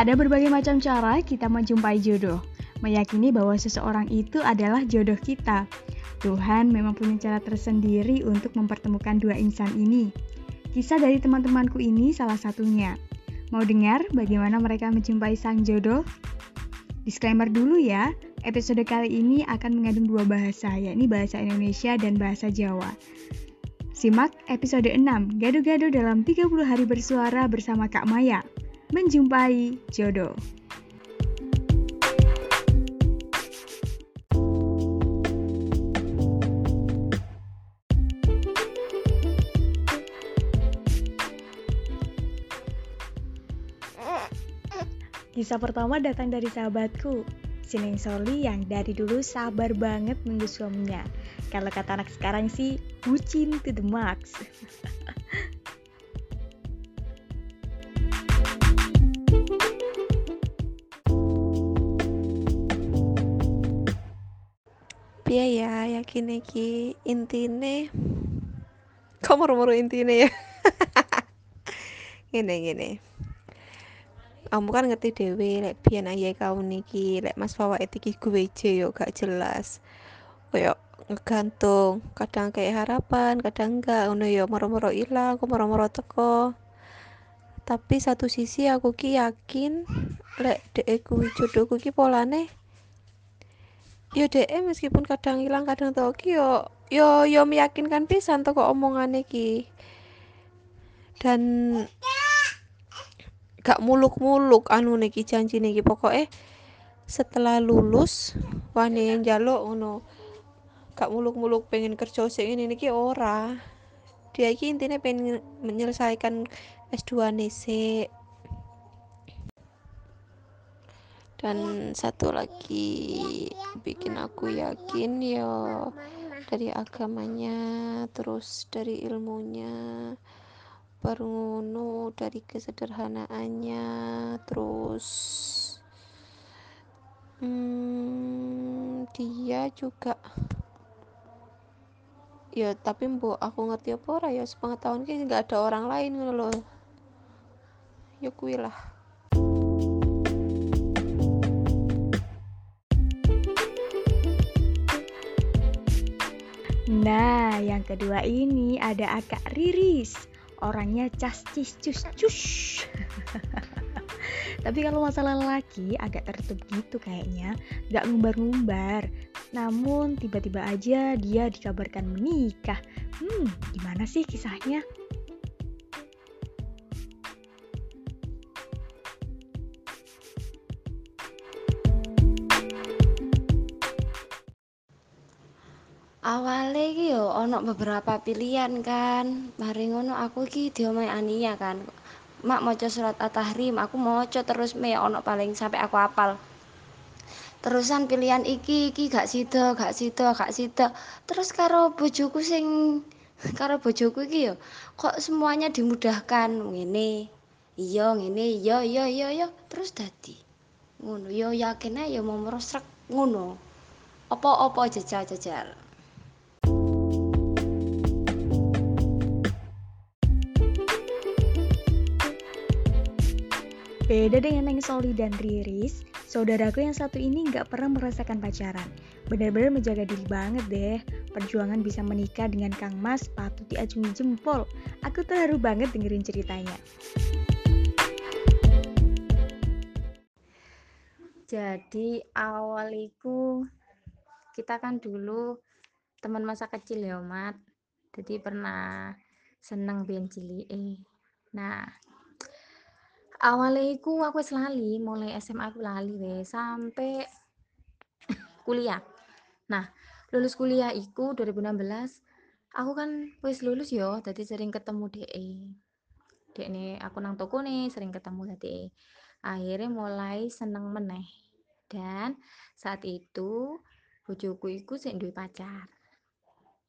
Ada berbagai macam cara kita menjumpai jodoh. Meyakini bahwa seseorang itu adalah jodoh kita. Tuhan memang punya cara tersendiri untuk mempertemukan dua insan ini. Kisah dari teman-temanku ini salah satunya. Mau dengar bagaimana mereka menjumpai sang jodoh? Disclaimer dulu ya, episode kali ini akan mengandung dua bahasa, yakni bahasa Indonesia dan bahasa Jawa. Simak episode 6, Gado-Gado dalam 30 hari bersuara bersama Kak Maya menjumpai jodoh. Kisah pertama datang dari sahabatku, Sineng Soli yang dari dulu sabar banget nunggu suaminya. Kalau kata anak sekarang sih, bucin to the max. piye ya yakin iki intine. Kok moro-moro intine ya? Ngene kamu kan ngerti dewe lek biyen ayah kau niki lek mas fawa iki gue yo gak jelas. Koyo ngegantung kadang kayak harapan kadang enggak. Ngono yo moro-moro ilang aku moro-moro teko. Tapi satu sisi aku ki yakin lek dek kuwi jodohku ki polane yo dek meskipun kadang hilang kadang tau ki yo yo yo meyakinkan pisan toko omongan ki dan gak muluk-muluk anu niki janji niki pokoknya setelah lulus wani yang jaluk ngono gak muluk-muluk pengen kerja sing ini niki ora. Dia iki intinya pengen menyelesaikan S2 nese dan satu lagi bikin aku yakin ya dari agamanya terus dari ilmunya ngono dari kesederhanaannya terus hmm, dia juga. Ya tapi mbok aku ngerti apa ora? Ya sepengetahuan ki nggak ada orang lain ngono loh ya kuilah Nah, yang kedua ini ada agak Riris. Orangnya cas cis cus cus. Tapi kalau masalah laki agak tertutup gitu kayaknya, gak ngumbar-ngumbar. Namun tiba-tiba aja dia dikabarkan menikah. Hmm, gimana sih kisahnya? Awalnya iki yo beberapa pilihan kan. Mari ngono aku iki diomai Ania kan. Mak maca surat at-tahrim aku maca terus me ono paling sampai aku apal. Terusan pilihan iki iki gak sida gak sida gak sida. Terus karo bojoku sing karo bojoku iki yo kok semuanya dimudahkan? Ngene iya ngene iya iya iya iya. Terus dadi ngono. Yo yakin ae yo mau merosrek ngono. Apa-apa jajal-jajal Beda dengan Neng Soli dan Riris, saudaraku yang satu ini nggak pernah merasakan pacaran. Benar-benar menjaga diri banget deh. Perjuangan bisa menikah dengan Kang Mas patut diacungi jempol. Aku terharu banget dengerin ceritanya. Jadi awal itu kita kan dulu teman masa kecil ya, Mat. Jadi pernah seneng biyen cilike. Nah, awalnya aku wis lali mulai SMA aku lali wes sampai kuliah. Nah lulus kuliah iku 2016 aku kan wis lulus yo jadi sering ketemu DE dek nih aku nang toko nih sering ketemu tadi akhirnya mulai seneng meneh. Dan saat itu bojoku iku sing duwe pacar.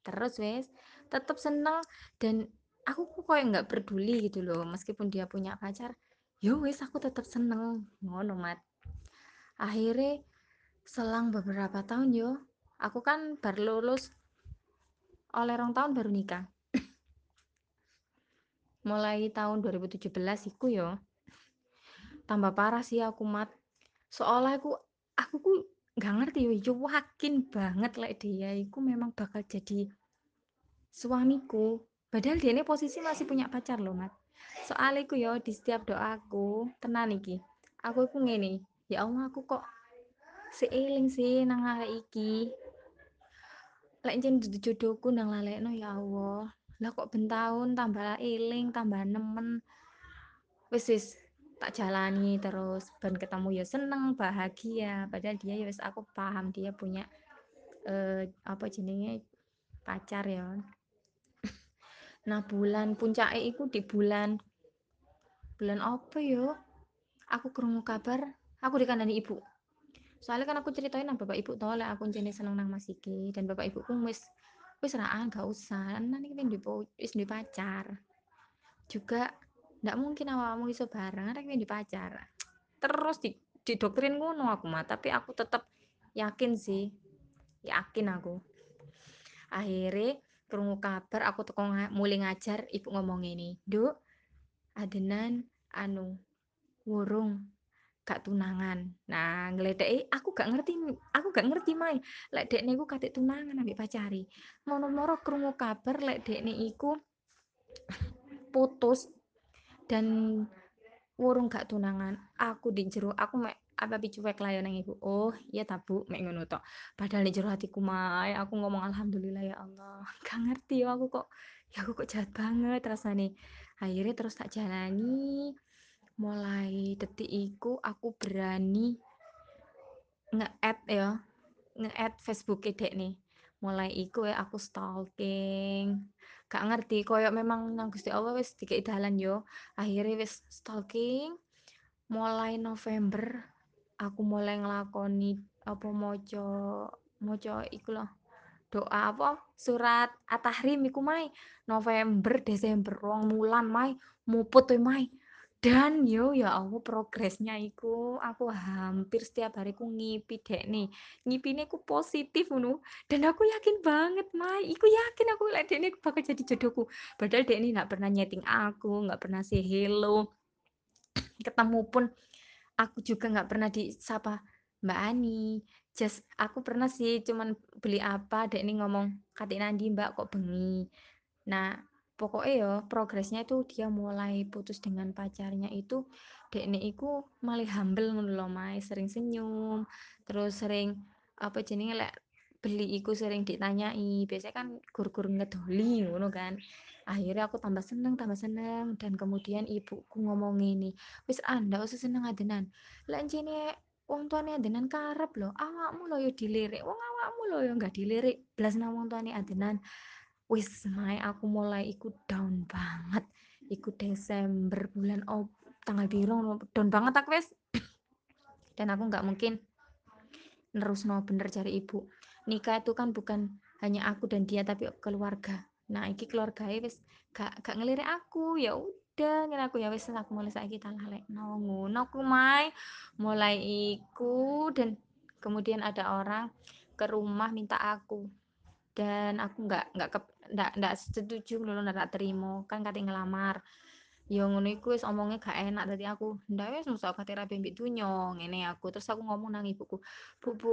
Terus wes tetap seneng dan aku kok kayak nggak peduli gitu loh meskipun dia punya pacar yo wis aku tetap seneng. Ngono mat. Akhirnya selang beberapa tahun yo aku kan baru lulus. Oleh rong tahun baru nikah. Mulai tahun 2017 iku yo. Tambah parah sih aku mat. Soalnya aku aku ku nggak ngerti yo yakin banget lek dia iku memang bakal jadi suamiku. Padahal dia ini posisi masih punya pacar loh mat soalnya ku yo di setiap doaku tenan iki. Aku iku ngene ya Allah aku kok seiling sih nang arek iki? Lek jen jodohku nang lalekno ya Allah. Lah kok ben tahun tambah eling tambah nemen. Wis wis tak jalani terus. Ben ketemu ya seneng bahagia. Padahal dia ya wis aku paham dia punya eh, apa jenenge? Pacar ya nah bulan puncaknya itu di bulan bulan apa yo? Aku krungu kabar aku dikandani ibu. Soalnya kan aku ceritain nang bapak ibu tolak aku jenis seneng nang Mas Iki dan bapak ibuku wis wis raan gak usah. Nanti kita di wis di pacar. Juga ndak mungkin awakmu iso bareng arek di pacar. Terus di di doktrin ngono aku mah tapi aku tetap yakin sih yakin aku. Akhirnya kerungu kabar aku teko mulai ngajar ibu ngomong ini duk adenan anu wurung gak tunangan. Nah ngledek aku gak ngerti aku gak ngerti mai. Lek dekne iku kate tunangan ambek pacari. Mono-moro krungu kabar lek dekne iku putus dan wurung gak tunangan. Aku di aku mek apa cuek lah ya nang ibu oh iya tabu mek ngono tok. Padahal di jero hatiku mai aku ngomong alhamdulillah ya Allah. Gak ngerti ya aku kok ya aku kok jahat banget rasanya akhirnya terus tak jalani. Mulai detik iku aku berani nge-add ya nge-add Facebook dek nih mulai iku ya aku stalking. Gak ngerti koyo memang nang Gusti Allah wis dikei dalan yo. Akhirnya wis stalking. Mulai November aku mulai ngelakoni apa mojo mojo iku loh doa apa? Surat atahrim iku mai. November Desember rong bulan mai. Muput tuh mai. Dan yo ya Allah progresnya iku aku hampir setiap hari ku ngipi dek nih. Ngipine ku positif nu dan aku yakin banget mai. Iku yakin aku lek dek nih bakal jadi jodohku. Padahal dek nih nggak pernah nyeting aku nggak pernah say hello ketemu pun aku juga nggak pernah disapa Mbak Ani just aku pernah sih cuman beli apa dek nih ngomong katik nandi mbak kok bengi nah pokoknya ya progresnya itu dia mulai putus dengan pacarnya itu dek nih iku malah humble ngono sering senyum terus sering apa jenenge lek beli iku sering ditanyai biasanya kan gur-gur ngedoli ngono kan. Akhirnya aku tambah seneng tambah seneng. Dan kemudian ibuku ngomong ini wis anda usah seneng adenan jene wong tuane adenan karep lho. Awakmu lho yo dilirik. Wong awakmu lho yo enggak dilirik. Blas nang wong tuane adenan wis mai aku mulai ikut down banget. Ikut Desember bulan oh tanggal biru down banget aku wis. Dan aku nggak mungkin nerus no bener cari ibu nikah itu kan bukan hanya aku dan dia tapi keluarga. Nah iki keluarga wis gak gak ngelirik aku. Ya udah ngira aku. Ya wis aku mulai saiki tak lalek no ngono aku mai. Mulai iku dan kemudian ada orang ke rumah minta aku. Dan aku nggak nggak nggak nggak setuju lho nggak terima. Kan kate ngelamar. Ya ngono iku wis omongnya gak enak. Dadi aku ndak wis mosok kate rapi mbek ngene aku. Terus aku ngomong nang ibuku bu bu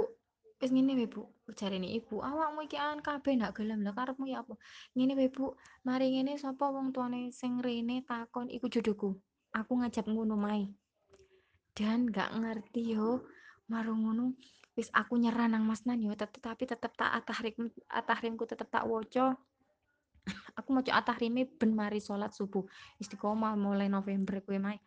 wis ngene wae bu. Jarene ibu. Awakmu iki an kabeh ndak gelem. Lah karepmu ya apa? Ngene wae bu. Mari ngene sapa wong tuane sing rene takon iku jodohku. Aku ngajak ngono mai dan gak ngerti yo. Marung ngono. Wis aku nyerah nang Mas Nan yo. Tetapi tetep tak atahrim atahrimku tetep tak woco. Aku mau atahrime ben mari salat subuh. Istiqomah mulai November kuwi mai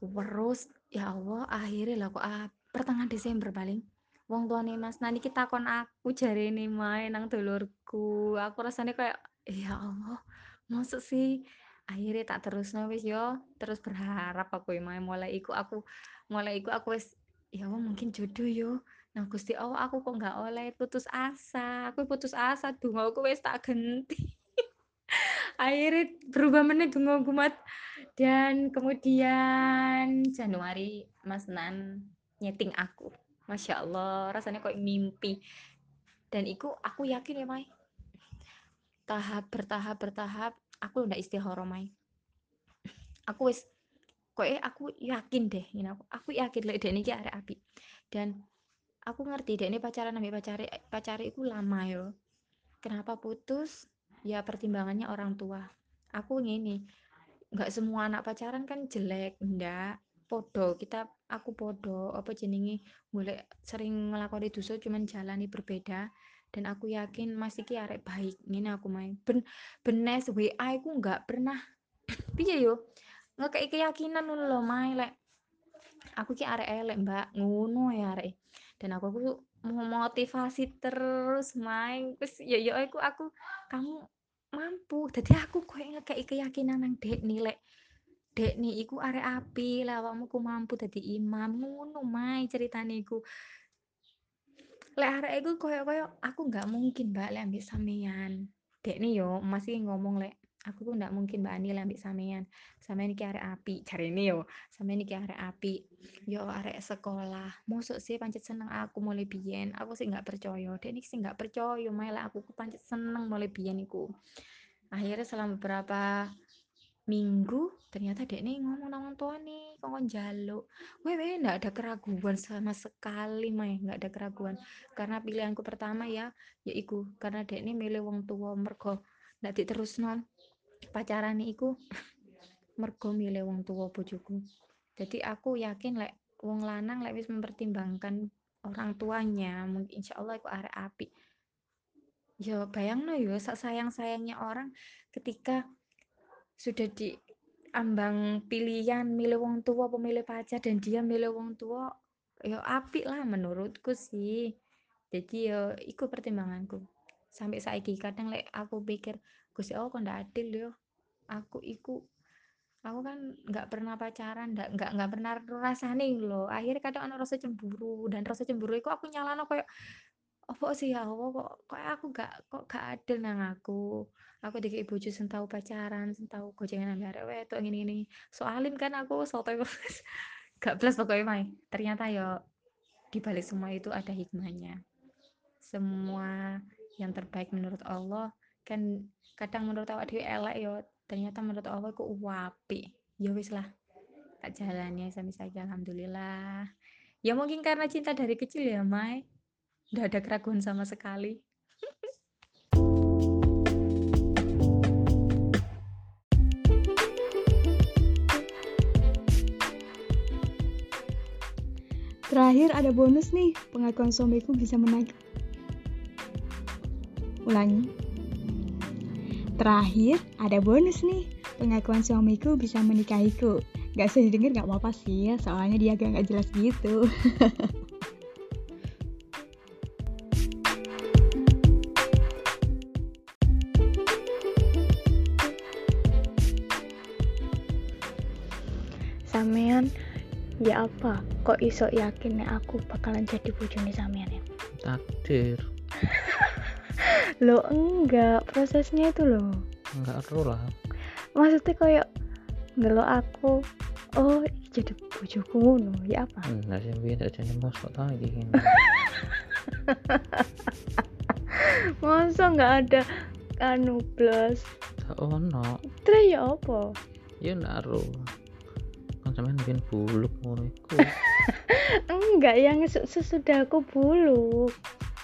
terus ya Allah akhirnya lah kok ah, pertengahan Desember paling wong tuane Mas. Nani kita kon aku jarene main nang dulurku. Aku rasanya kayak ya Allah masuk sih? Akhirnya tak terus wis yo. Terus berharap aku main mulai iku aku mulai iku aku wis ya Allah mungkin jodoh yo. Nah Gusti Allah aku kok nggak oleh? Putus asa. Aku putus asa dungo aku wis tak genti akhirnya berubah meneh dungo gumat dan kemudian Januari Mas Nan nyeting aku Masya Allah rasanya kok mimpi. Dan itu aku yakin ya Mai. Tahap bertahap bertahap aku udah istihara Mai. Aku wis kok eh aku yakin deh ini aku aku yakin dek niki arek api. Dan aku ngerti dek ini pacaran ambek pacari pacari itu lama yo. Kenapa putus? Ya pertimbangannya orang tua. Aku ngini nggak semua anak pacaran kan jelek ndak podo kita aku podo apa jenenge? Boleh sering ngelakoni dosa cuman jalani berbeda. Dan aku yakin Mas iki arek baik ngene aku main ben benes WA aku nggak pernah piye yo? Ngekei keyakinan ngono lho main lek aku ki arek elek mbak. Ngono ya arek. Dan aku aku memotivasi terus main terus ya ya aku aku kamu mampu. Jadi aku koyo ngekei keyakinan nang dek nilai dek nih iku arek api. Lah awakmu ku mampu dadi imam. Ngono mai ceritane iku. Lek arek iku koyo-koyo aku nggak mungkin mbak lek ambek sampean dek nih yo masih ngomong lek aku tuh nggak mungkin mbak Ani lek ambek sampean sampean iki arek api. Cari ini yo sampean iki arek api. Yo arek sekolah. Mosok sih pancet seneng aku mulai biyen. Aku sih nggak percaya. Dek nih sih nggak percaya mai. Lek aku ku pancet seneng mulai biyen iku. Akhirnya selama beberapa minggu ternyata dek nih ngomong nang tua nih kongkon jaluk wewe nggak ada keraguan sama sekali mah nggak ada keraguan. Karena pilihanku pertama ya yaiku karena dek nih milih wong tua mergo nggak terus non pacaran iku mergo milih wong tua bojoku. Jadi aku yakin lek wong lanang lek wis mempertimbangkan orang tuanya mungkin insya Allah aku arek api ya bayang no yo sayang sayangnya orang ketika sudah di ambang pilihan milih wong tua pemilih pacar dan dia milih wong tua ya apik lah menurutku sih. Jadi ya ikut pertimbanganku. Sampai saiki kadang lek aku pikir Gusti Allah kok ndak adil yo? Aku iku aku kan nggak pernah pacaran nggak nggak nggak pernah rasane loh akhirnya kadang ada rasa cemburu dan rasa cemburu itu aku nyalano kayak apa sih ya Allah kok kok aku gak kok gak adil nang aku? Aku dikei bojo sing tau pacaran sing tau gocengan ambek arek wedok ngene ngene. Soalin kan aku soto gak plus pokoknya mai ternyata ya di balik semua itu ada hikmahnya. Semua yang terbaik menurut Allah kan kadang menurut awak dewi elek yo ternyata menurut Allah aku wapi ya wis lah tak jalannya sampai saja alhamdulillah. Ya mungkin karena cinta dari kecil ya Mai Nggak ada keraguan sama sekali. Terakhir ada bonus nih, pengakuan suamiku bisa menaik. Ulangi. Terakhir ada bonus nih, pengakuan suamiku bisa menikahiku. Gak usah didengar gak apa-apa sih ya, soalnya dia agak gak jelas gitu. ya apa? Kok iso yakin nek aku bakalan jadi bojone sampean ya? takdir Lo enggak, prosesnya itu loh. enggak perlu lah Maksudnya kayak ndelok aku, oh jadi bojoku ngono, ya apa? nah sih biar tak jadi mosok tau iki Masa nggak ada anu plus? tak ono Terus ya apa? ya naruh sampean biyen buluk ngono iku Enggak, yang ses- sesudah aku buluk.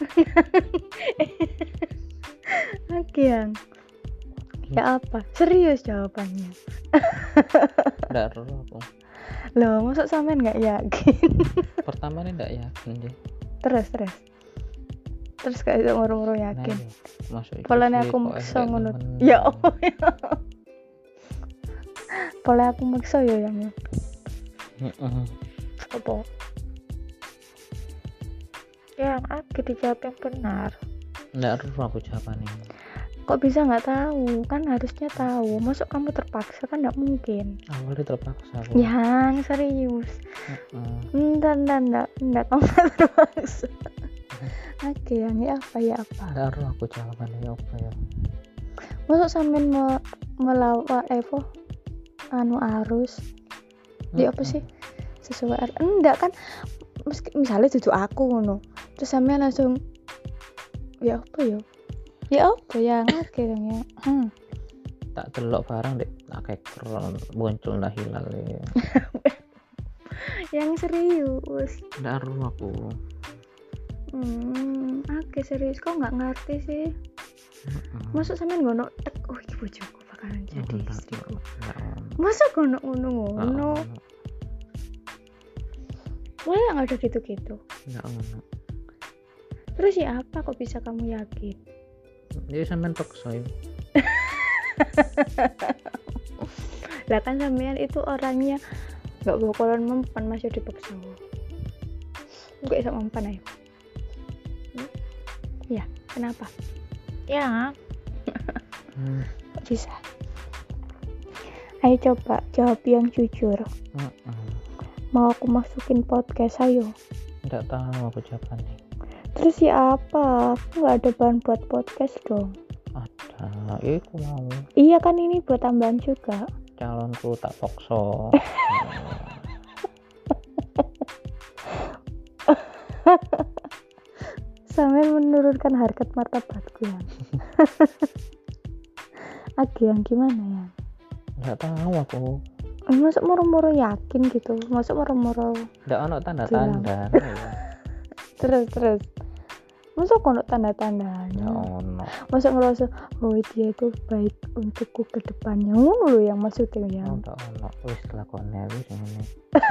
Oke, yang ya apa? Serius jawabannya. ndak perlu aku Loh, masa sampean nggak yakin? pertama nih ndak yakin deh terus, terus. Terus kayak itu ngurung-ngurung nah yakin. iya masuk Polanya aku maksa ngono. nemen. Ya Allah. Pola aku maksa ya yang Heeh. apa? Yang aku dijawab yang benar. ndak perlu aku jawabannya Kok bisa nggak tahu? Kan harusnya tahu. Masuk kamu terpaksa kan nggak mungkin. awalnya terpaksa aku Yang serius. Enggak, enggak, enggak, enggak kamu nggak terpaksa. Oke, yang ya apa ya apa? ndak perlu aku jawabannya ya apa ya Masuk sampean me melawan Evo anu arus di apa sih? Sesuai ar- enggak kan meski misalnya duduk aku ngono terus sampean langsung ya apa ya? Ya apa ya? Akhirnya hmm. tak delok barang dek. Akeh kron muncul lah hilal ya. Yang serius. Ndak aru aku. Hmm oke serius. Kok nggak ngerti sih? Heeh. masuk sampean ngono tek oh iki bojoku bakalan jadi Ndak, istriku. masa ngono ngono? Ngono ono. wah yang ada gitu-gitu? Ndak ono. terus ya apa kok bisa kamu yakin? Ya sampean paksa ya. lah kan sampean itu orangnya nggak bakalan mempan masih dipaksa gue bisa mempan ayo. Ya kenapa? Ya. Hmm. kok bisa ayo coba jawab yang jujur. Heeh. mau aku masukin podcast ayo. Ndak tahu aku jawabannya. terus ya apa? Aku nggak ada bahan buat podcast dong. Ada, aku mau. Iya kan ini buat tambahan juga. Calonku tak paksa. sampai menurunkan harkat martabatku ya. Agi yang gimana ya Ndak tahu aku. Masuk moro-moro yakin gitu masuk moro-moro Ndak ono tanda-tanda. Ya terus terus masuk kono tanda-tandanya ono. masa ngerasa oh dia itu baik untukku ke depannya ngono loh yang maksudnya ya Ndak ono. Wis lakone wis ngene.